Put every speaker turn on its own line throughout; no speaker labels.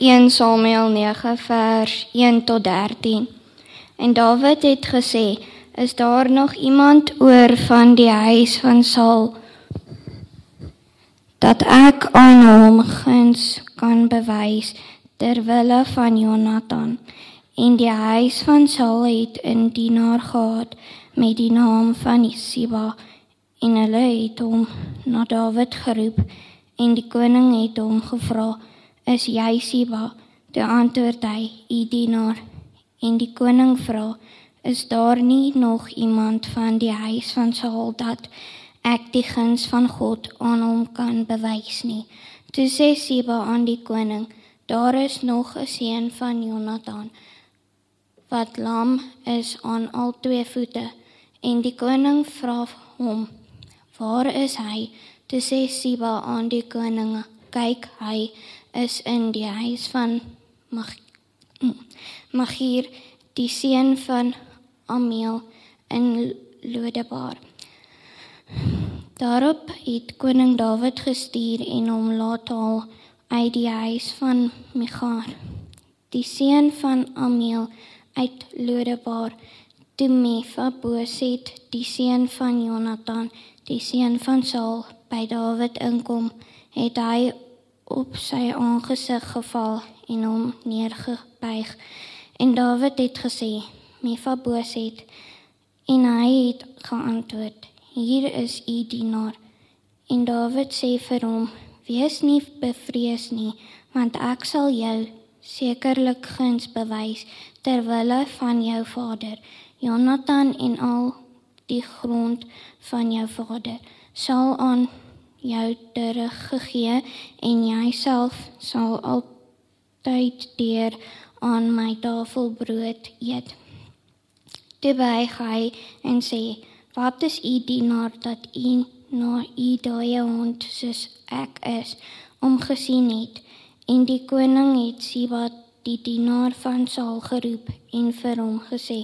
1 Samuel 9 vers 1 tot 13. En Dawid het gesê: "Is daar nog iemand oor van die huis van Saul dat ek aan hom guns kan bewys ter wille van Jonathan?" En die huis van Saul het 'n dienaar gehad met die naam van Siba en hulle het hom na Dawid geroep en die koning het hom gevra is jy Siba? Toe antwoord hy, "U dienaar." En die koning vra, "Is daar nie nog iemand van die huis van Saul dat ek die guns van God aan hom kan bewys nie?" Toe sê Siba aan die koning, "Daar is nog 'n seun van Jonathan wat lam is aan al twee voete." En die koning vra hom, "Waar is hy?" Toe sê Siba aan die koning, "Kyk, hy is in die huis van Mag Magier die seun van Amiel in Lodebar. Daarop het koning Dawid gestuur en hom laat haal uit die huis van Michar, die seun van Amiel uit Lodebar. Toe Mefiboset, die seun van Jonathan, die seun van Saul, by Dawid inkom, het hy op sy aangesig geval en hom neergebuig. En Dawid het gesê: "Mefiboset." En hy het geantwoord: "Hier is u dienaar." En Dawid sê vir hom: "Wees nie bevrees nie, want ek sal jou sekerlik guns bewys ter wille van jou vader, Jonathan en al die grond van jou vader sal aan jou teruggegee en jouself sal altyd deur aan my tafel brood eet. Toe buig hy en sê: "Wat is u dienaar dat u na u dooie hond soos ek is omgesien het?" En die koning het Siba die dienaar van Saul geroep en vir hom gesê: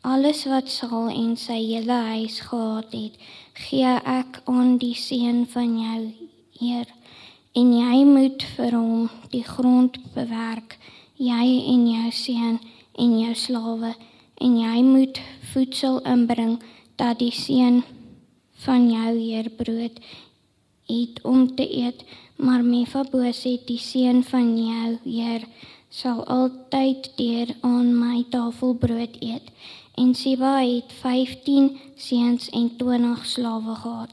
"Alles wat Saul en sy hele huis gehad het, gee ek aan die seun van jou Heer en jy moet vir hom die grond bewerk jy en jou seun en jou slawe en jy moet voedsel inbring dat die seun van jou Heer brood eet om te eet maar Mefiboset die seun van jou Heer sal altyd deur aan my tafel brood eet En Siba het 15 seuns en 20 slawe gehad.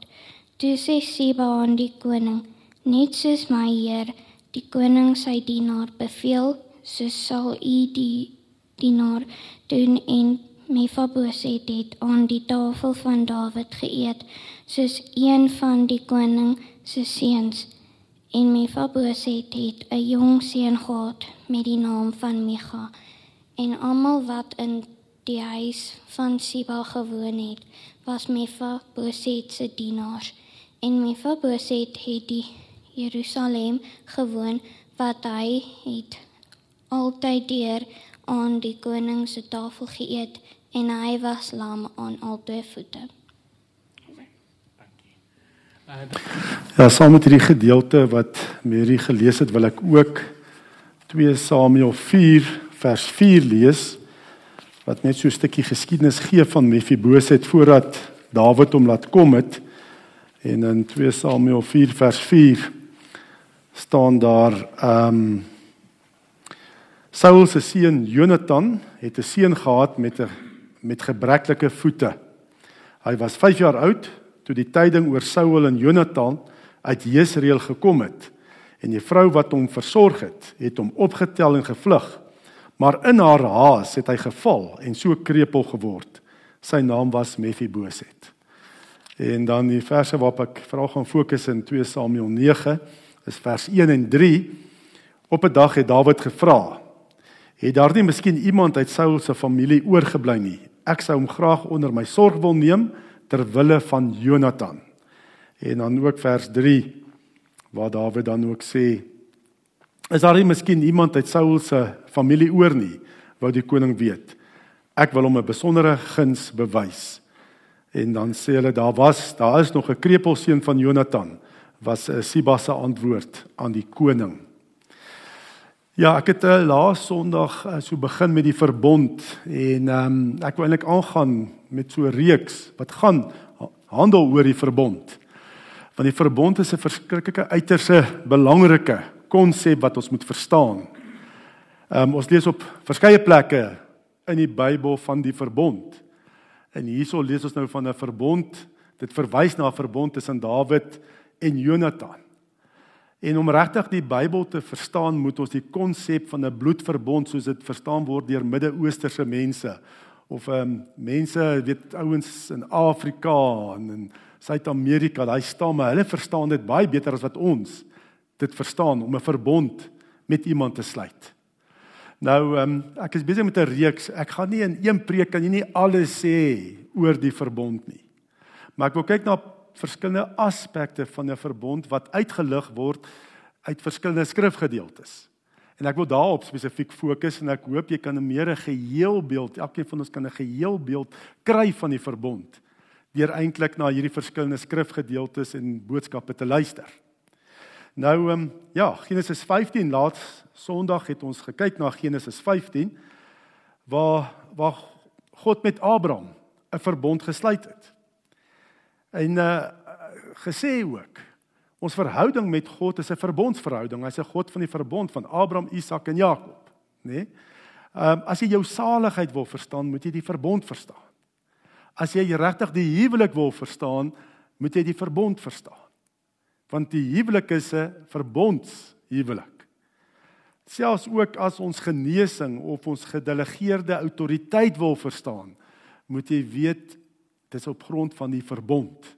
Toe sê Siba aan die koning: "Net soos my heer, die koning sy dienaar beveel, so sal u die dienaar doen en Mefiboset het aan die tafel van Dawid geëet, soos een van die koning se seuns." En Mefiboset het 'n jong seun gehad met die naam van Micha. En almal wat in die huis van Siba gewoon het, was Mefiboset se dienaars. En Mefiboset het die Jerusalem gewoon wat hy het altyd deur aan die koning se tafel geëet en hy was lam aan albei voete.
Ja, saam met hierdie gedeelte wat Mary gelees het, wil ek ook 2 Samuel 4 vers 4 lees wat net so 'n stukkie geskiedenis gee van Mefiboset voordat Dawid hom laat kom het. En in 2 Samuel 4 vers 4 staan daar ehm um, Saul se seun Jonathan het 'n seun gehad met 'n met gebreklike voete. Hy was 5 jaar oud toe die tyding oor Saul en Jonathan uit Jesreel gekom het. En die vrou wat hom versorg het, het hom opgetel en gevlug. Maar in haar haas het hy geval en so krepeel geword. Sy naam was Mefiboset. En dan die verse waarop ek vra gaan fokus in 2 Samuel 9 is vers 1 en 3. Op 'n dag het Dawid gevra: "Het daar nie miskien iemand uit Saul se familie oorgebly nie? Ek sou hom graag onder my sorg wil neem ter wille van Jonathan." En dan ook vers 3 waar Dawid dan ook sê: Is daar nie miskien iemand uit Saul se familie oor nie wat die koning weet? Ek wil hom 'n besondere guns bewys. En dan sê hulle daar was, daar is nog 'n krepelseun van Jonathan was 'n Siba se antwoord aan die koning. Ja, ek het uh, laas Sondag uh, so begin met die verbond en ehm um, ek wil eintlik aangaan met so 'n reeks wat gaan handel oor die verbond. Want die verbond is 'n verskriklike uiterse belangrike konsep wat ons moet verstaan. Ehm um, ons lees op verskeie plekke in die Bybel van die verbond. En hierso lees ons nou van 'n verbond. Dit verwys na 'n verbond tussen Dawid en Jonatan. En om regtig die Bybel te verstaan, moet ons die konsep van 'n bloedverbond soos dit verstaan word deur Midde-Oosterse mense of ehm um, mense, weet ouens in Afrika en in Suid-Amerika, daai stamme, hulle verstaan dit baie beter as wat ons dit verstaan om 'n verbond met iemand te sluit. Nou ehm um, ek is besig met 'n reeks. Ek gaan nie in een preek kan jy nie alles sê oor die verbond nie. Maar ek wil kyk na verskillende aspekte van 'n verbond wat uitgelig word uit verskillende skrifgedeeltes. En ek wil daarop spesifiek fokus en ek hoop jy kan 'n meer 'n geheelbeeld, elkeen van ons kan 'n geheelbeeld kry van die verbond deur eintlik na hierdie verskillende skrifgedeeltes en boodskappe te luister. Nou ehm ja, Genesis 15 laat Sondag het ons gekyk na Genesis 15 waar waar God met Abraham 'n verbond gesluit het. En uh gesê ook ons verhouding met God is 'n verbondsverhouding. Hy's 'n God van die verbond van Abraham, Isak en Jakob, nê? Nee? Ehm um, as jy jou saligheid wil verstaan, moet jy die verbond verstaan. As jy regtig die huwelik wil verstaan, moet jy die verbond verstaan. Want die huwelik is 'n verbondshuwelik. Selfs ook as ons genesing of ons gedelegeerde autoriteit wil verstaan, moet jy weet dis op grond van die verbond.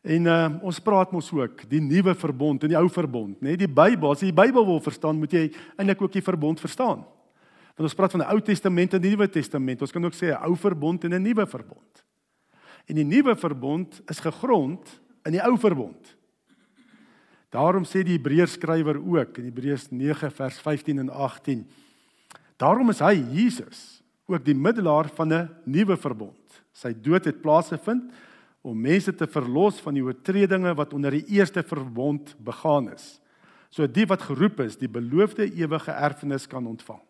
En uh, ons praat mos ook die nuwe verbond en die ou verbond, nê? Nee, die Bybel, as jy die Bybel wil verstaan, moet jy eintlik ook die verbond verstaan. Want ons praat van die Ou Testament en die Nuwe Testament. Ons kan ook sê 'n ou verbond en 'n nuwe verbond. En die nuwe verbond is gegrond in die ou verbond. Daarom sê die Hebreërs skrywer ook in Hebreërs 9 vers 15 en 18. Daarom is hy Jesus ook die middelaar van 'n nuwe verbond. Sy dood het plaasgevind om mense te verlos van die oortredinge wat onder die eerste verbond begaan is. So die wat geroep is, die beloofde ewige erfenis kan ontvang.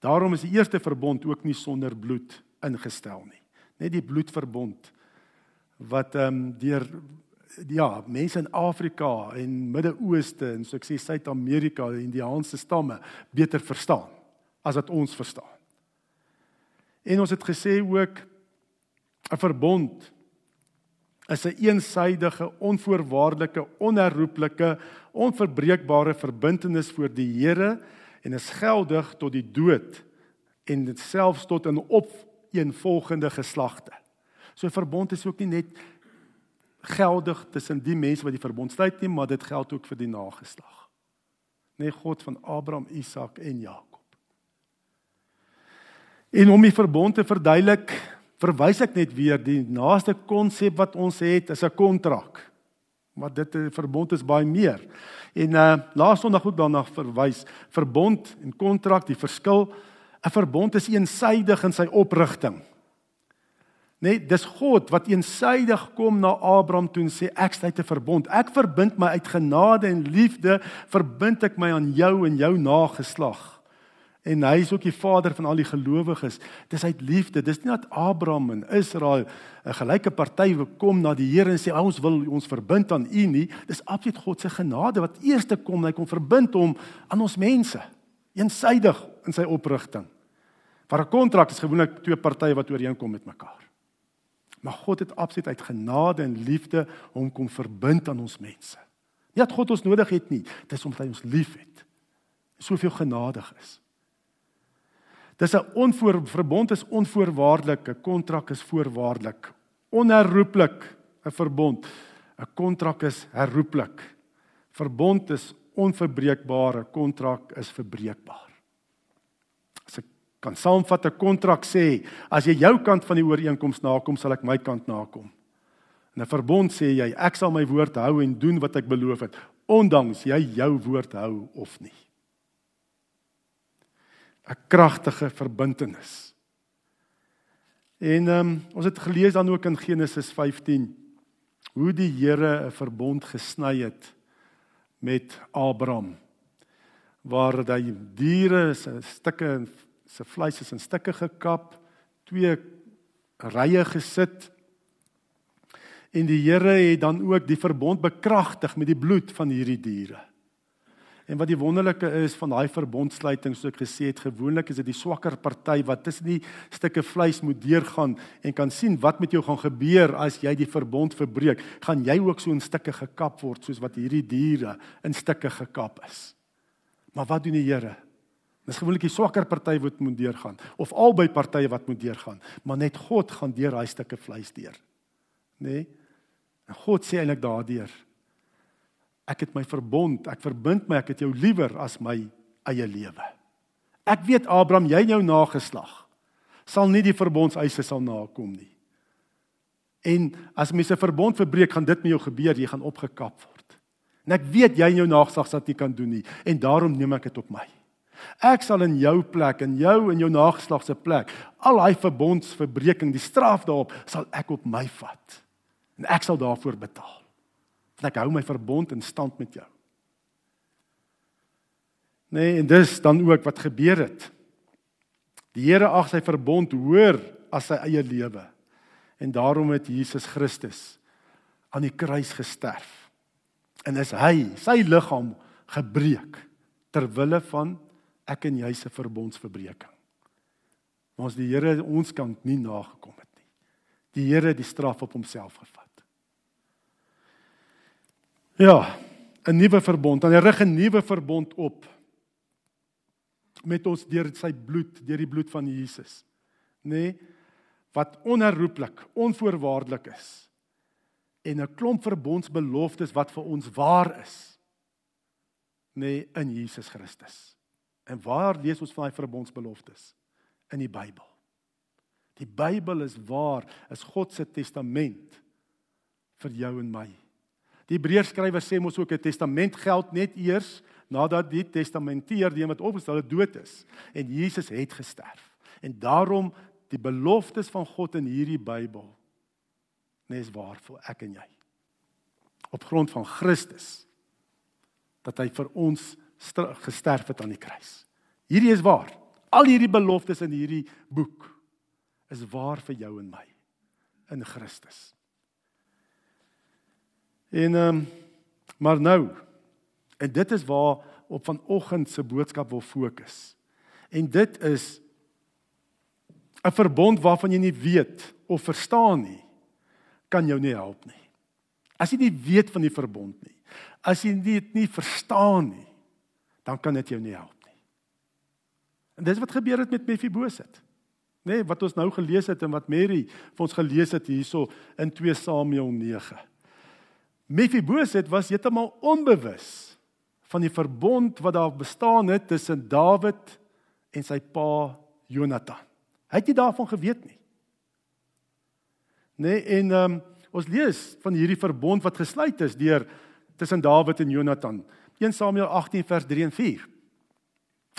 Daarom is die eerste verbond ook nie sonder bloed ingestel nie. Net die bloedverbond wat ehm um, deur ja, mense in Afrika en Midde-Ooste en so ek sê Suid-Amerika, die Indiaanse stamme beter verstaan as wat ons verstaan. En ons het gesê ook 'n verbond is 'n een eensydige, onvoorwaardelike, onherroepelike, onverbreekbare verbintenis voor die Here en is geldig tot die dood en dit selfs tot in opeenvolgende geslagte. So verbond is ook nie net geldig tussen die mense wat die verbond sluit nie, maar dit geld ook vir die nageslag. Nee God van Abraham, Isak en Jakob. En om die verbond te verduidelik, verwys ek net weer die naaste konsep wat ons het is 'n kontrak. Maar dit 'n verbond is baie meer. En uh laas Sondag ook daarna verwys verbond en kontrak, die verskil. 'n Verbond is eensaidig in sy oprigting. Nee, dis God wat eensaidig kom na Abraham toe en sê ek sluit 'n verbond. Ek verbind my uit genade en liefde, verbind ek my aan jou en jou nageslag. En hy is ook die vader van al die gelowiges. Dis uit liefde. Dis nie dat Abraham en Israel 'n gelyke party wil kom na die Here en sê ons wil ons verbind aan U nie. Dis absoluut God se genade wat eers te kom. Hy kom verbind hom aan ons mense. Eensydig in sy oprigting. Waar 'n kontrak is gewoonlik twee partye wat ooreenkom met mekaar. Maar God het absoluut uit genade en liefde hom kom verbind aan ons mense. Nie dat God ons nodig het nie, dis omdat hy ons liefhet. Soveel genadig is. Dis 'n onvoor verbond is onvoorwaardelik, 'n kontrak is voorwaardelik. Onherroepelik 'n verbond. 'n Kontrak is herroepelik. Verbond is onverbreekbaar, 'n kontrak is verbreekbaar. Kan saamvat 'n kontrak sê, as jy jou kant van die ooreenkoms nakom, sal ek my kant nakom. En 'n verbond sê jy, ek sal my woord hou en doen wat ek beloof het, ondanks jy jou woord hou of nie. 'n kragtige verbintenis. En ehm um, ons het gelees dan ook in Genesis 15 hoe die Here 'n verbond gesny het met Abraham. waar daai diere se stukke se vleis is in stukke gekap, twee rye gesit. En die Here het dan ook die verbond bekragtig met die bloed van hierdie diere. En wat die wonderlike is van daai verbondsluiting soos ek gesê het, gewoonlik is dit die swakker party wat tussen die stukke vleis moet deurgaan en kan sien wat met jou gaan gebeur as jy die verbond verbreek. Gaan jy ook so in stukke gekap word soos wat hierdie diere in stukke gekap is? Maar wat doen die Here? Dis gewoonlik die swakker party wat moet deurgaan of albei partye wat moet deurgaan, maar net God gaan deur daai stukke vleis deur. Nê? Nee? En God sê eintlik daardeur Ek het my verbond, ek verbind my, ek het jou liewer as my eie lewe. Ek weet Abraham, jy en jou nageslag sal nie die verbondseise sal nakom nie. En as mense 'n verbond verbreek, gaan dit met jou gebeur, jy gaan opgekap word. En ek weet jy en jou nageslag sal dit kan doen nie en daarom neem ek dit op my. Ek sal in jou plek en jou en jou nageslag se plek al daai verbondsverbreeking, die straf daarop sal ek op my vat. En ek sal daarvoor betaal en ek hou my verbond in stand met jou. Nee, en dis dan ook wat gebeur het. Die Here ag sy verbond hoër as sy eie lewe. En daarom het Jesus Christus aan die kruis gesterf. En is hy sy liggaam gebreek ter wille van ek en jy se verbondsverbreeking. Maar ons die Here ons kant nie nagekom het nie. Die Here het die straf op homself gevat. Ja, 'n nuwe verbond. Dan rig 'n nuwe verbond op met ons deur sy bloed, deur die bloed van Jesus. Nê? Nee, wat onherroepelik, onvoorwaardelik is. En 'n klomp verbondsbeloftes wat vir ons waar is. Nê, nee, in Jesus Christus. En waar lees ons van daai verbondsbeloftes? In die Bybel. Die Bybel is waar, is God se testament vir jou en my. Die Hebreërskrywer sê mos ook 'n testament geld net eers nadat die testamenteer die wat opgestel het dood is en Jesus het gesterf. En daarom die beloftes van God in hierdie Bybel nes waar vir ek en jy. Op grond van Christus dat hy vir ons gesterf het aan die kruis. Hierdie is waar. Al hierdie beloftes in hierdie boek is waar vir jou en my in Christus. En ehm um, maar nou en dit is waar op vanoggend se boodskap wil fokus. En dit is 'n verbond waarvan jy nie weet of verstaan nie, kan jou nie help nie. As jy nie weet van die verbond nie, as jy dit nie verstaan nie, dan kan dit jou nie help nie. En dis wat gebeur het met Mefiboset. Nê, nee, wat ons nou gelees het en wat Mary vir ons gelees het hierso in 2 Samuel 9. Mephibosheth was heeltemal onbewus van die verbond wat daar bestaan het tussen Dawid en sy pa Jonathan. Hy het nie daarvan geweet nie. Nee, en um, ons lees van hierdie verbond wat gesluit is deur tussen Dawid en Jonathan. 1 Samuel 18 vers 3 en 4.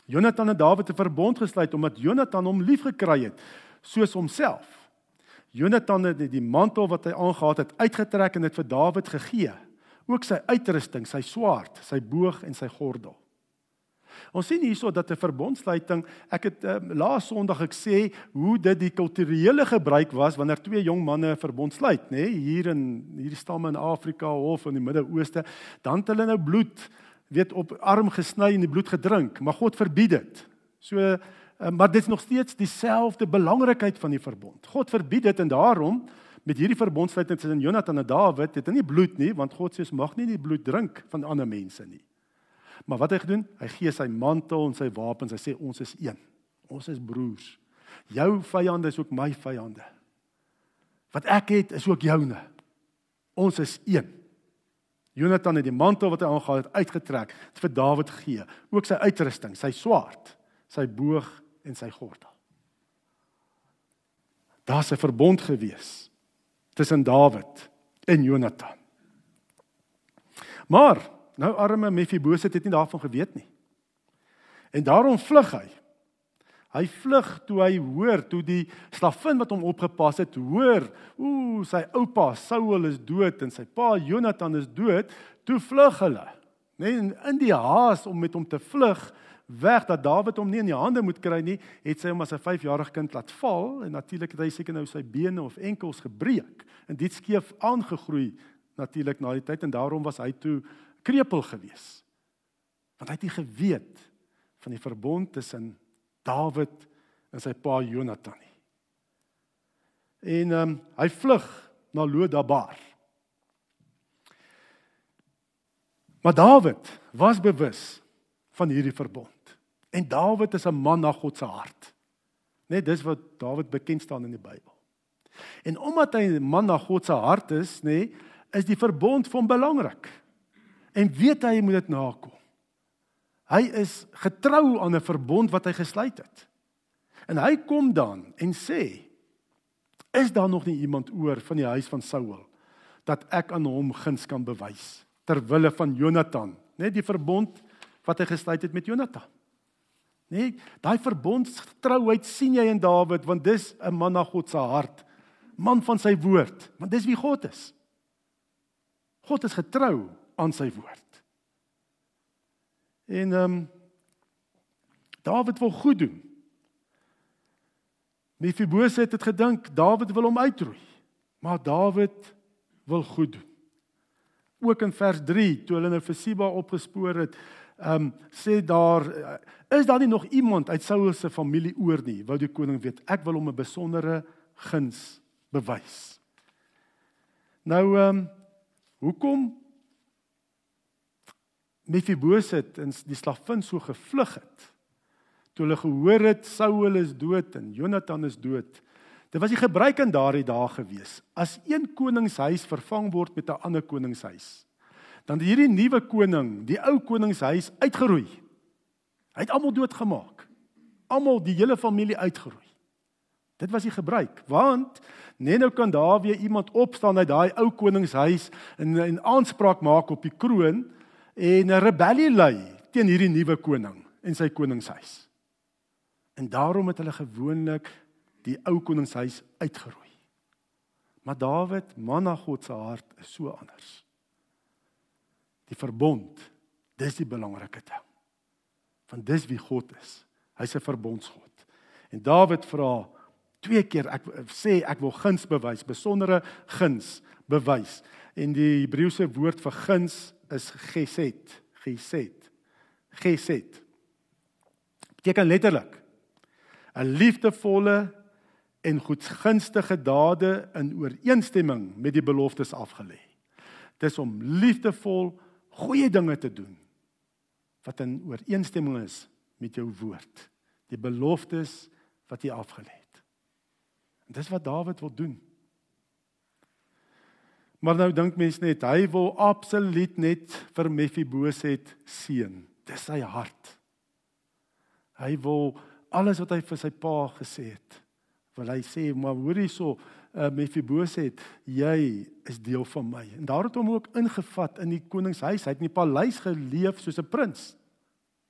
Jonathan en Dawid het 'n verbond gesluit omdat Jonathan hom liefgekry het soos homself. Jonathan het die mantel wat hy aangetree het uitgetrek en dit vir Dawid gegee. Ook sy uitrusting, sy swaard, sy boog en sy gordel. Ons sien hierso dat 'n verbondsluiting, ek het um, laas Sondag ek sê hoe dit die kulturele gebruik was wanneer twee jong manne 'n verbond sluit, nê, nee, hier in hierdie stamme in Afrika of in die Midde-Ooste, dan het hulle nou bloed weet op arm gesny en die bloed gedrink, maar God verbied dit. So Eh, maar dit is nog steeds dieselfde belangrikheid van die verbond. God verbied dit en daarom met hierdie verbondsluiting tussen Jonathan en Dawid, het hy nie bloed nie, want God sê ons mag nie die bloed drink van ander mense nie. Maar wat hy gedoen? Hy gee sy mantel en sy wapens. Hy sê ons is een. Ons is broers. Jou vyande is ook my vyande. Wat ek het is ook joune. Ons is een. Jonathan het die mantel wat hy aangetree het uitgetrek, het vir Dawid gegee, ook sy uitrusting, sy swaard, sy boog en sy gordel. Daar's 'n verbond gewees tussen Dawid en Jonathan. Maar nou arme Mefiboset het nie daarvan geweet nie. En daarom vlug hy. Hy vlug toe hy hoor toe die slavin wat hom opgepas het hoor, ooh, sy oupa Saul is dood en sy pa Jonathan is dood, toe vlug hulle. Nê, nee, in die haas om met hom te vlug weg dat Dawid hom nie in die hande moet kry nie, het sy hom as 'n 5-jarige kind laat val en natuurlik het hy seker nou sy bene of enkels gebreek en dit skeef aangegroei natuurlik na die tyd en daarom was hy toe krepeel gewees. Want hy het nie geweet van die verbond tussen Dawid en sy pa Jonathan nie. En ehm um, hy vlug na Lodabar. Maar Dawid was bewus van hierdie verbond. En Dawid is 'n man na God se hart. Net dis wat Dawid bekend staan in die Bybel. En omdat hy 'n man na God se hart is, nê, is die verbond vir hom belangrik. En weet hy moet dit nakom. Hy is getrou aan 'n verbond wat hy gesluit het. En hy kom dan en sê: "Is daar nog nie iemand oor van die huis van Saul dat ek aan hom guns kan bewys ter wille van Jonathan?" Net die verbond wat hy gesluit het met Jonathan. Nee, daai verbondstrouheid sien jy in Dawid want dis 'n man na God se hart, man van sy woord, want dis wie God is. God is getrou aan sy woord. En ehm um, Dawid wil goed doen. Mefiboset het gedink Dawid wil hom uitroei, maar Dawid wil goed doen. Ook in vers 3 toe hulle nou vir Siba opgespoor het, ehm um, sê daar is daar nie nog iemand uit Saul se familie oor nie wou die koning weet ek wil hom 'n besondere guns bewys nou ehm um, hoekom Mephibosheth en die slavin so gevlug het toe hulle gehoor het Saul is dood en Jonathan is dood dit was die gebruik in daardie dae gewees as een koningshuis vervang word met 'n ander koningshuis dan hierdie nuwe koning, die ou koningshuis uitgeroei. Hy het almal doodgemaak. Almal die hele familie uitgeroei. Dit was die gebruik, want net nou kan daar weer iemand opstaan uit daai ou koningshuis en 'n aanspraak maak op die kroon en 'n rebellie lei teen hierdie nuwe koning en sy koningshuis. En daarom het hulle gewoonlik die ou koningshuis uitgeroei. Maar Dawid, man na God se hart, is so anders die verbond. Dis die belangrike ding. Want dis wie God is. Hy's 'n verbondsgod. En Dawid vra twee keer ek sê ek wil guns bewys, besondere guns bewys. En die Hebreëse woord vir guns is geset, geset. Geset. Beteken letterlik 'n liefdevolle en goedgunstige dade in ooreenstemming met die beloftes afgelê. Dis om liefdevol goeie dinge te doen wat in ooreenstemming is met jou woord, die beloftes wat jy afgelê het. En dis wat Dawid wil doen. Maar nou dink mense net hy wil absoluut net vir Mephiboset seën. Dis sy hart. Hy wil alles wat hy vir sy pa gesê het, wil hy sê, maar hoor hierso, uh, Mephiboset, jy is deel van my. En daar het hom ook ingevat in die koningshuis. Hy het in die paleis geleef soos 'n prins.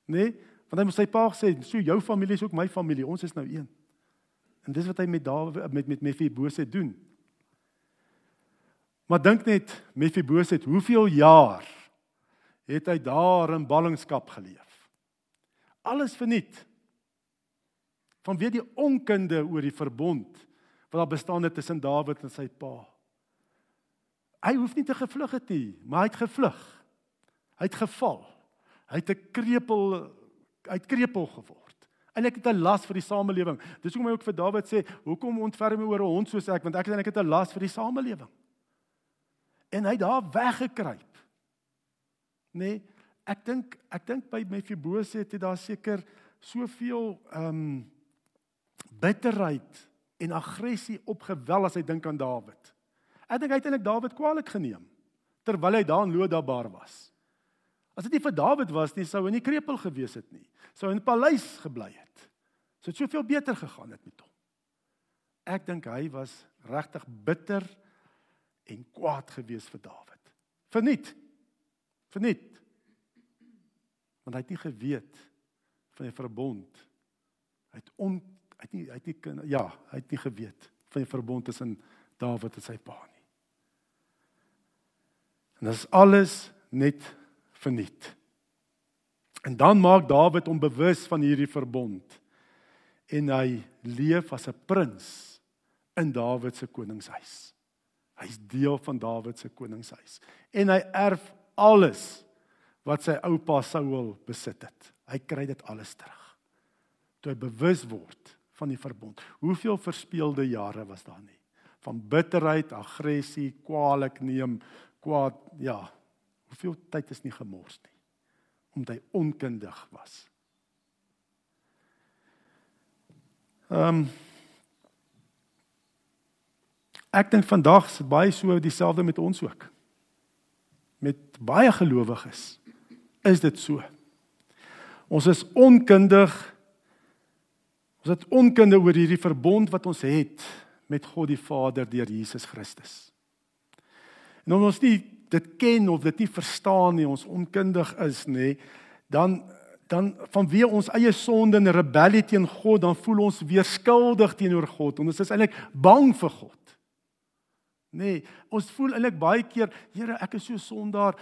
Nê? Nee? Want hy moes sy pa gesê, "So jou familie is ook my familie. Ons is nou een." En dis wat hy met Dawid met met Mephiboset doen. Maar dink net, Mephiboset, hoeveel jaar het hy daar in ballingskap geleef? Alles verniet. Vanweë die onkunde oor die verbond wat daar bestaan het tussen Dawid en sy pa. Hy hoef nie te gevlug het nie, maar hy het gevlug. Hy het geval. Hy het 'n krepeel uit krepeel geword. Ek het 'n las vir die samelewing. Dis hoekom hy ook vir Dawid sê, "Hoekom ontferm jy oor 'n hond soos ek, want ek is eintlik 'n las vir die samelewing." En hy daar weggekruip. Nee, ek dink ek dink by Mephibosheth het, het daar seker soveel ehm um, bitterheid en aggressie opgewel as hy dink aan Dawid. Ek dink hy het eintlik Dawid kwaadlik geneem terwyl hy daar in Lodabar was. As dit nie vir Dawid was nie, sou hy nie krepeel gewees het nie. Sou in die paleis gebly het. Sou dit soveel beter gegaan het met hom. Ek dink hy was regtig bitter en kwaad gewees vir Dawid. Verniet. Verniet. Want hy het nie geweet van die verbond. Hy het on Hy het nie hy het nie kan ja, hy het nie geweet van die verbond tussen Dawid en sy pa nie. En dit is alles net verniet. En dan maak Dawid hom bewus van hierdie verbond en hy leef as 'n prins in Dawid se koningshuis. Hy's deel van Dawid se koningshuis en hy erf alles wat sy oupa Saul besit het. Hy kry dit alles terug. Toe hy bewus word van die verbond. Hoeveel verspeelde jare was daar nie? Van bitterheid, aggressie, kwaadlik neem, kwaad, ja. Hoeveel tyd is nie gemors nie omdat hy onkundig was. Ehm um, Ek dink vandag is dit baie so dieselfde met ons ook. Met baie gelowiges is dit so. Ons is onkundig. Ons het onkunde oor hierdie verbond wat ons het met God die Vader deur Jesus Christus. En omdat ons nie dit ken of dit nie verstaan nie, ons onkundig is nê, dan dan vanweë ons eie sonde en rebellie teen God, dan voel ons weer skuldig teenoor God. Ons is eintlik bang vir God. Nee, ons voel eintlik baie keer, Here, ek is so sondaar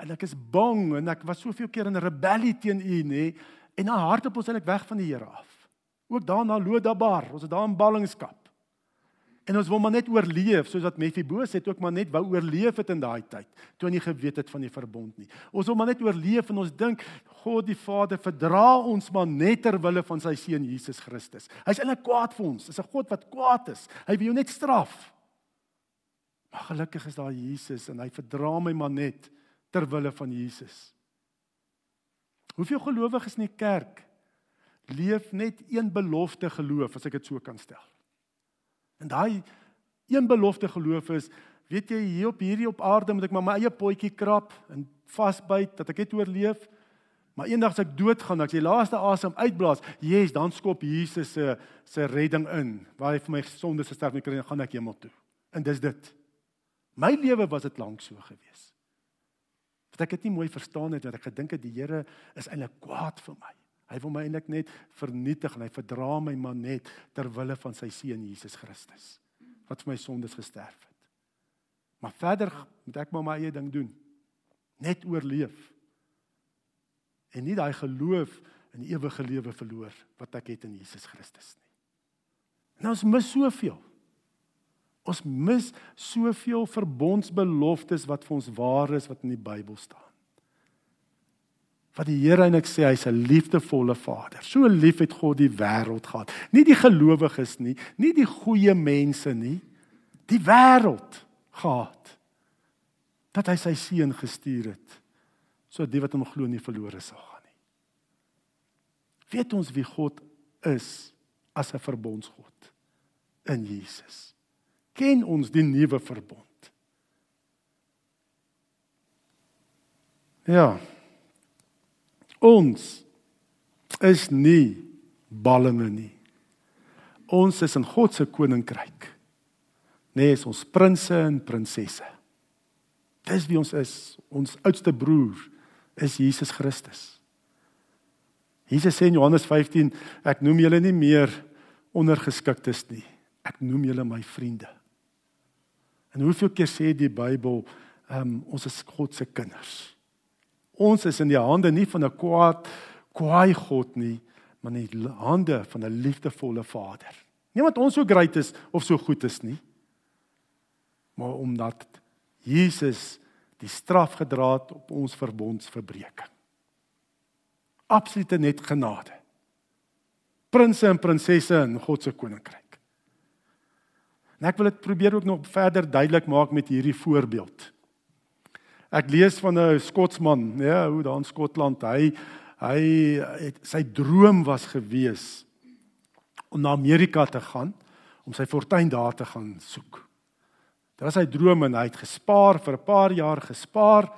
en ek is bang en ek was soveel keer in rebellie teen U, nê? En na hardop ons eintlik weg van die Here af. Ook daar na Lodabar, ons het daar in ballingskap. En ons wil maar net oorleef soos wat Mephibosheth ook maar net wou oorleef het in daai tyd toe hy nie geweet het van die verbond nie. Ons wil maar net oorleef en ons dink God die Vader verdra ons maar net ter wille van sy seun Jesus Christus. Hy's eintlik kwaad vir ons. Dis 'n God wat kwaad is. Hy wil jou net straf. Maar gelukkig is daar Jesus en hy verdra my maar net ter wille van Jesus. Hoeveel gelowiges in die kerk leef net een belofte geloof as ek dit so kan stel. En daai een belofte geloof is, weet jy, hier op hierdie op aarde moet ek maar my eie potjie krap en vasbyt dat ek dit oorleef. Maar eendag as ek doodgaan, as jy laaste asem uitblaas, yes, dan skop Jesus se se redding in. Waar hy vir my sondes gesterf het, dan gaan ek hemel toe. En dis dit. My lewe was dit lank so gewees. Dat ek dit nie mooi verstaan het dat ek gedink het die Here is eintlik kwaad vir my. Hy wil my eintlik net vernietig en hy verdra my maar net ter wille van sy seun Jesus Christus wat vir my sondes gesterf het. Maar verder moet ek maar my eie ding doen. Net oorleef. En nie daai geloof in die ewige lewe verloor wat ek het in Jesus Christus nie. Nou ons mis soveel. Ons mis soveel verbondsbeloftes wat vir ons waar is wat in die Bybel staan. Wat die Here en ek sê hy's 'n liefdevolle Vader. So lief het God die wêreld gehad. Nie die gelowiges nie, nie die goeie mense nie, die wêreld gehad. Dat hy sy seun gestuur het sodat die wat hom glo nie verlore sal gaan nie. Weet ons wie God is as 'n verbondsgod in Jesus ken ons die nuwe verbond. Ja. Ons is nie ballinge nie. Ons is in God se koninkryk. Nee, is ons prinses en prinsesse. Dis wie ons is. Ons oudste broer is Jesus Christus. Jesus sê in Johannes 15, ek noem julle nie meer ondergeskiktes nie. Ek noem julle my vriende. En hoeveel keer sê die Bybel, um, ons is God se kinders. Ons is in die hande nie van 'n kwaad kwaai God nie, maar in die hande van 'n liefdevolle Vader. Nie omdat ons so great is of so goed is nie, maar omdat Jesus die straf gedra het op ons verbondsverbreeking. Absolute net genade. Prinses en prinsesse in God se koninkryk. En ek wil dit probeer ook nog verder duidelik maak met hierdie voorbeeld. Ek lees van 'n Skotsman, ja, hoe daar in Skotland, hy hy het sy droom was gewees om na Amerika te gaan om sy fortuin daar te gaan soek. Dit was sy droom en hy het gespaar vir 'n paar jaar gespaar.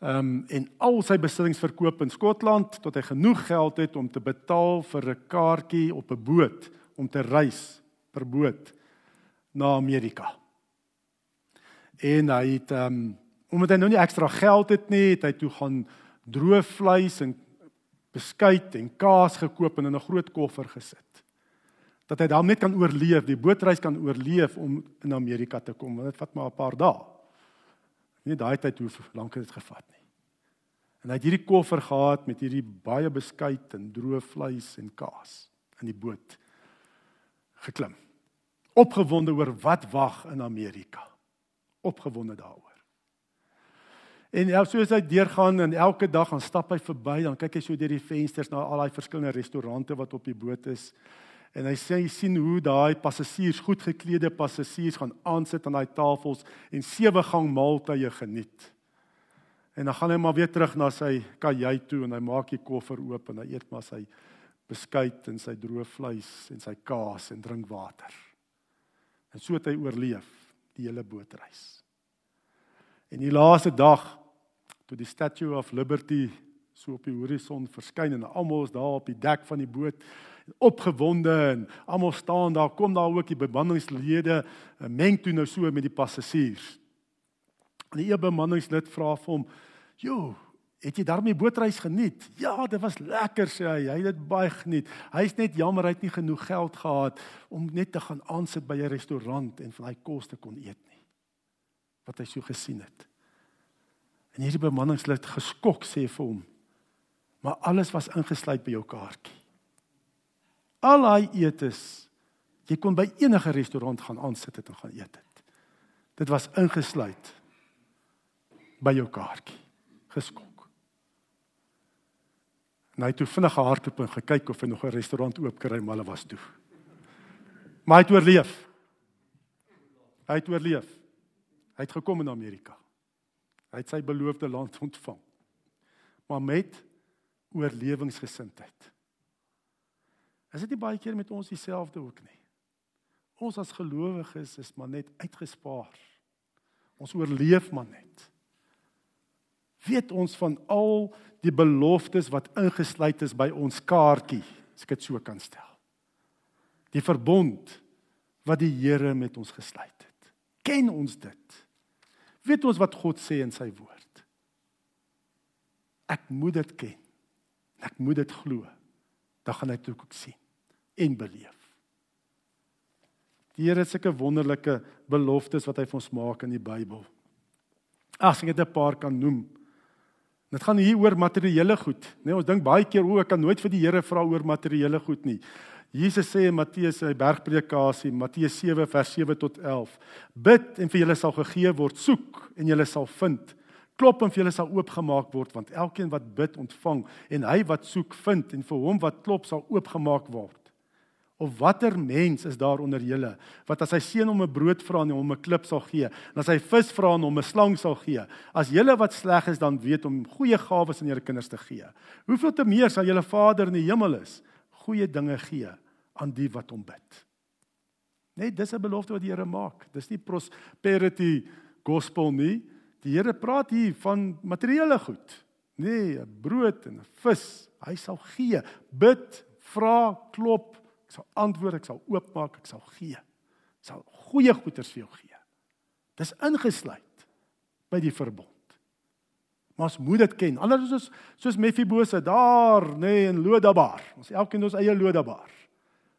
Ehm um, en al sy besittings verkoop in Skotland tot hy genoeg geld het om te betaal vir 'n kaartjie op 'n boot om te reis per boot na Amerika. En hy het ehm um, omdat hy nou nie ekstra geld het nie, het hy toe gaan droë vleis en beskuit en kaas gekoop en in 'n groot koffer gesit. Dat hy dan net kan oorleef, die bootreis kan oorleef om in Amerika te kom, want dit vat maar 'n paar dae. Nie daai tyd hoe lank het dit gevat nie. En hy het hierdie koffer gehad met hierdie baie beskuit en droë vleis en kaas in die boot geklim. Opgewonde oor wat wag in Amerika. Opgewonde daaroor. En ja, soos hy deurgaan en elke dag gaan stap hy verby, dan kyk hy so deur die vensters na al daai verskillende restaurante wat op die boot is. En hy sê hy sien hoe daai passasiers, goed geklede passasiers gaan aansit aan daai tafels en sewe gang maaltye geniet. En dan gaan hy maar weer terug na sy kajuit toe en hy maak die koffer oop en hy eet maar sy beskuit en sy droë vleis en sy kaas en drink water. En so het hy oorleef die hele bootreis. En die laaste dag toe die Statue of Liberty so op die horison verskyn en almal is daar op die dek van die boot opgewonde en almal staan daar kom daar ook die bemanningslede meng toe nou so met die passasiers. En die een bemanningslid vra vir hom: "Jo, het jy daarmee bootreis geniet?" "Ja, dit was lekker," sê hy. "Hy het dit baie geniet. Hy's net jammer hy het nie genoeg geld gehad om net te gaan aansit by 'n restaurant en van daai kos te kon eet nie." Wat hy so gesien het. En hierdie bemanningslid geskok sê vir hom: "Maar alles was ingesluit by jou kaartjie." Al daai etes, jy kon by enige restaurant gaan aansit het en gaan eet het. Dit was ingesluit by jou kaartjie. Geskok. En hy het toe vinnig gehardloop en gekyk of hy nog 'n restaurant oop kry, maar hulle was toe. Maar hy het oorleef. Hy het oorleef. Hy het gekom in Amerika. Hy het sy beloofde land ontvang. Maar met oorlewingsgesindheid. Is dit nie baie keer met ons dieselfde ook nie? Ons as gelowiges is maar net uitgespaar. Ons oorleef maar net. Weet ons van al die beloftes wat ingesluit is by ons kaartjie, as ek dit so kan stel. Die verbond wat die Here met ons gesluit het. Ken ons dit? Weet ons wat God sê in sy woord? Ek moet dit ken. Ek moet dit glo dan gaan hy dit ook sien en beleef. Die Here het sulke wonderlike beloftes wat hy vir ons maak in die Bybel. Ag, ek het 'n paar kan noem. Dit gaan hier oor materiële goed, né? Nee, ons dink baie keer o, ek kan nooit vir die Here vra oor materiële goed nie. Jesus sê in Matteus se bergpredikasie, Matteus 7 vers 7 tot 11: Bid en vir julle sal gegee word, soek en julle sal vind klop en vir julle sal oopgemaak word want elkeen wat bid ontvang en hy wat soek vind en vir hom wat klop sal oopgemaak word. Of watter mens is daar onder julle wat as hy seun om 'n brood vra en hom 'n klip sal gee en as hy vis vra en hom 'n slang sal gee? As julle wat sleg is dan weet om goeie gawes aan julle kinders te gee. Hoeveel te meer sal julle Vader in die hemel is goeie dinge gee aan die wat hom bid. Net dis 'n belofte wat die Here maak. Dis nie prosperity gospel nie. Die Here praat hier van materiële goed. Nee, brood en vis. Hy sal gee. Bid, vra, klop, ek sal antwoord, ek sal oopmaak, ek sal gee. Ek sal goeie goeders vir jou gee. Dis ingesluit by die verbond. Maar ons moet dit ken. Anders is ons soos Mefibose daar, nê, nee, in Lodabar. Ons elkeen ons eie Lodabar.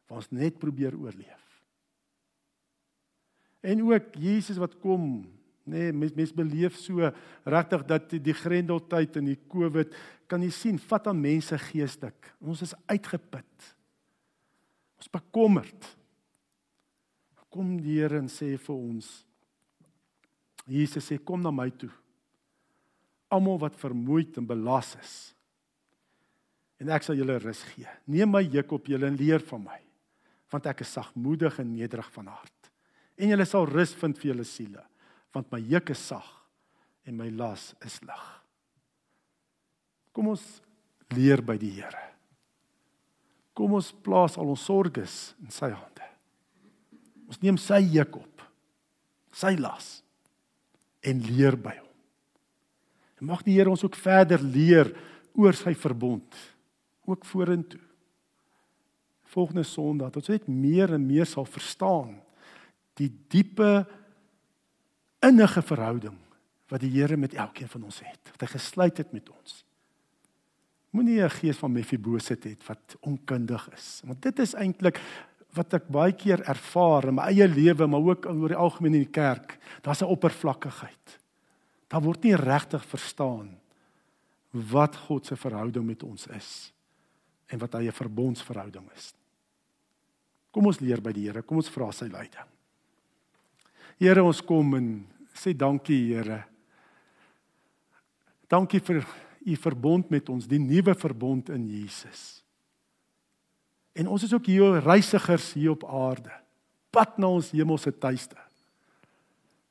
Waar ons net probeer oorleef. En ook Jesus wat kom Nee, mens mens beleef so regtig dat die grendeltyd en die Covid kan jy sien vat aan mense geestelik. Ons is uitgeput. Ons bekommerd. Kom die Here en sê vir ons Jesus sê kom na my toe. Almal wat vermoeid en belas is. En ek sal julle rus gee. Neem my juk op julle en leer van my, want ek is sagmoedig en nederig van hart. En julle sal rus vind vir julle siele want my juk is sag en my las is lig. Kom ons leer by die Here. Kom ons plaas al ons sorges in sy hande. Ons neem sy juk op. Sy las en leer by hom. En mag die Here ons ook verder leer oor sy verbond ook vorentoe. Volgende Sondag dat ons net meer en meer sal verstaan die diepe innige verhouding wat die Here met elkeen van ons het. Wat hy gesluit het met ons. Moenie 'n gees van Mefiboset hê wat onkundig is. Want dit is eintlik wat ek baie keer ervaar in my eie lewe, maar ook oor die algemeen in die kerk. Daar's 'n oppervlakkigheid. Daar word nie regtig verstaan wat God se verhouding met ons is en wat hy 'n verbondsverhouding is. Kom ons leer by die Here, kom ons vra sy leiding. Here, ons kom en sê dankie, Here. Dankie vir u verbond met ons, die nuwe verbond in Jesus. En ons is ook hier reisigers hier op aarde, pad na ons hemelse tuiste.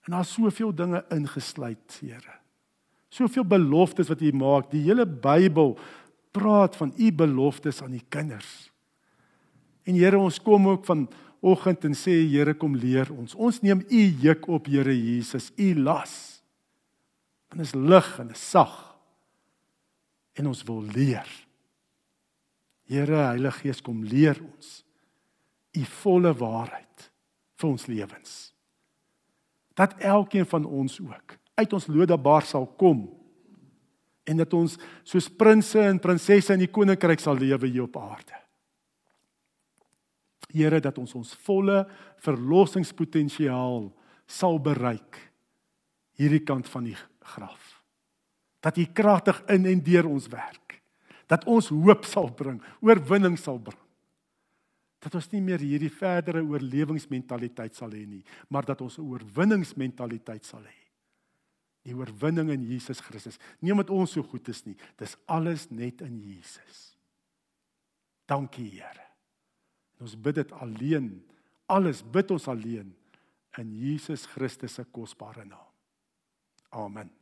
En daar's soveel dinge ingesluit, Here. Soveel beloftes wat U maak. Die hele Bybel praat van U beloftes aan U kinders. En Here, ons kom ook vanoggend en sê Here, kom leer ons. Ons neem U juk op, Here Jesus, U las. En is lig en is sag. En ons wil leer. Here, Heilige Gees, kom leer ons U volle waarheid vir ons lewens. Dat elkeen van ons ook uit ons lodebar sal kom en dat ons soos prinses en prinsesse in die koninkryk sal lewe hier op aarde. Here dat ons ons volle verlossingspotensiaal sal bereik hierdie kant van die graf. Dat U kragtig in en deur ons werk. Dat ons hoop sal bring, oorwinning sal bring. Dat ons nie meer hierdie verdere oorlewingsmentaliteit sal hê nie, maar dat ons 'n oorwinningsmentaliteit sal hê die oorwinning in Jesus Christus. Nie omdat ons so goed is nie, dis alles net in Jesus. Dankie Here. Ons bid dit alleen. Alles bid ons alleen in Jesus Christus se kosbare naam. Amen.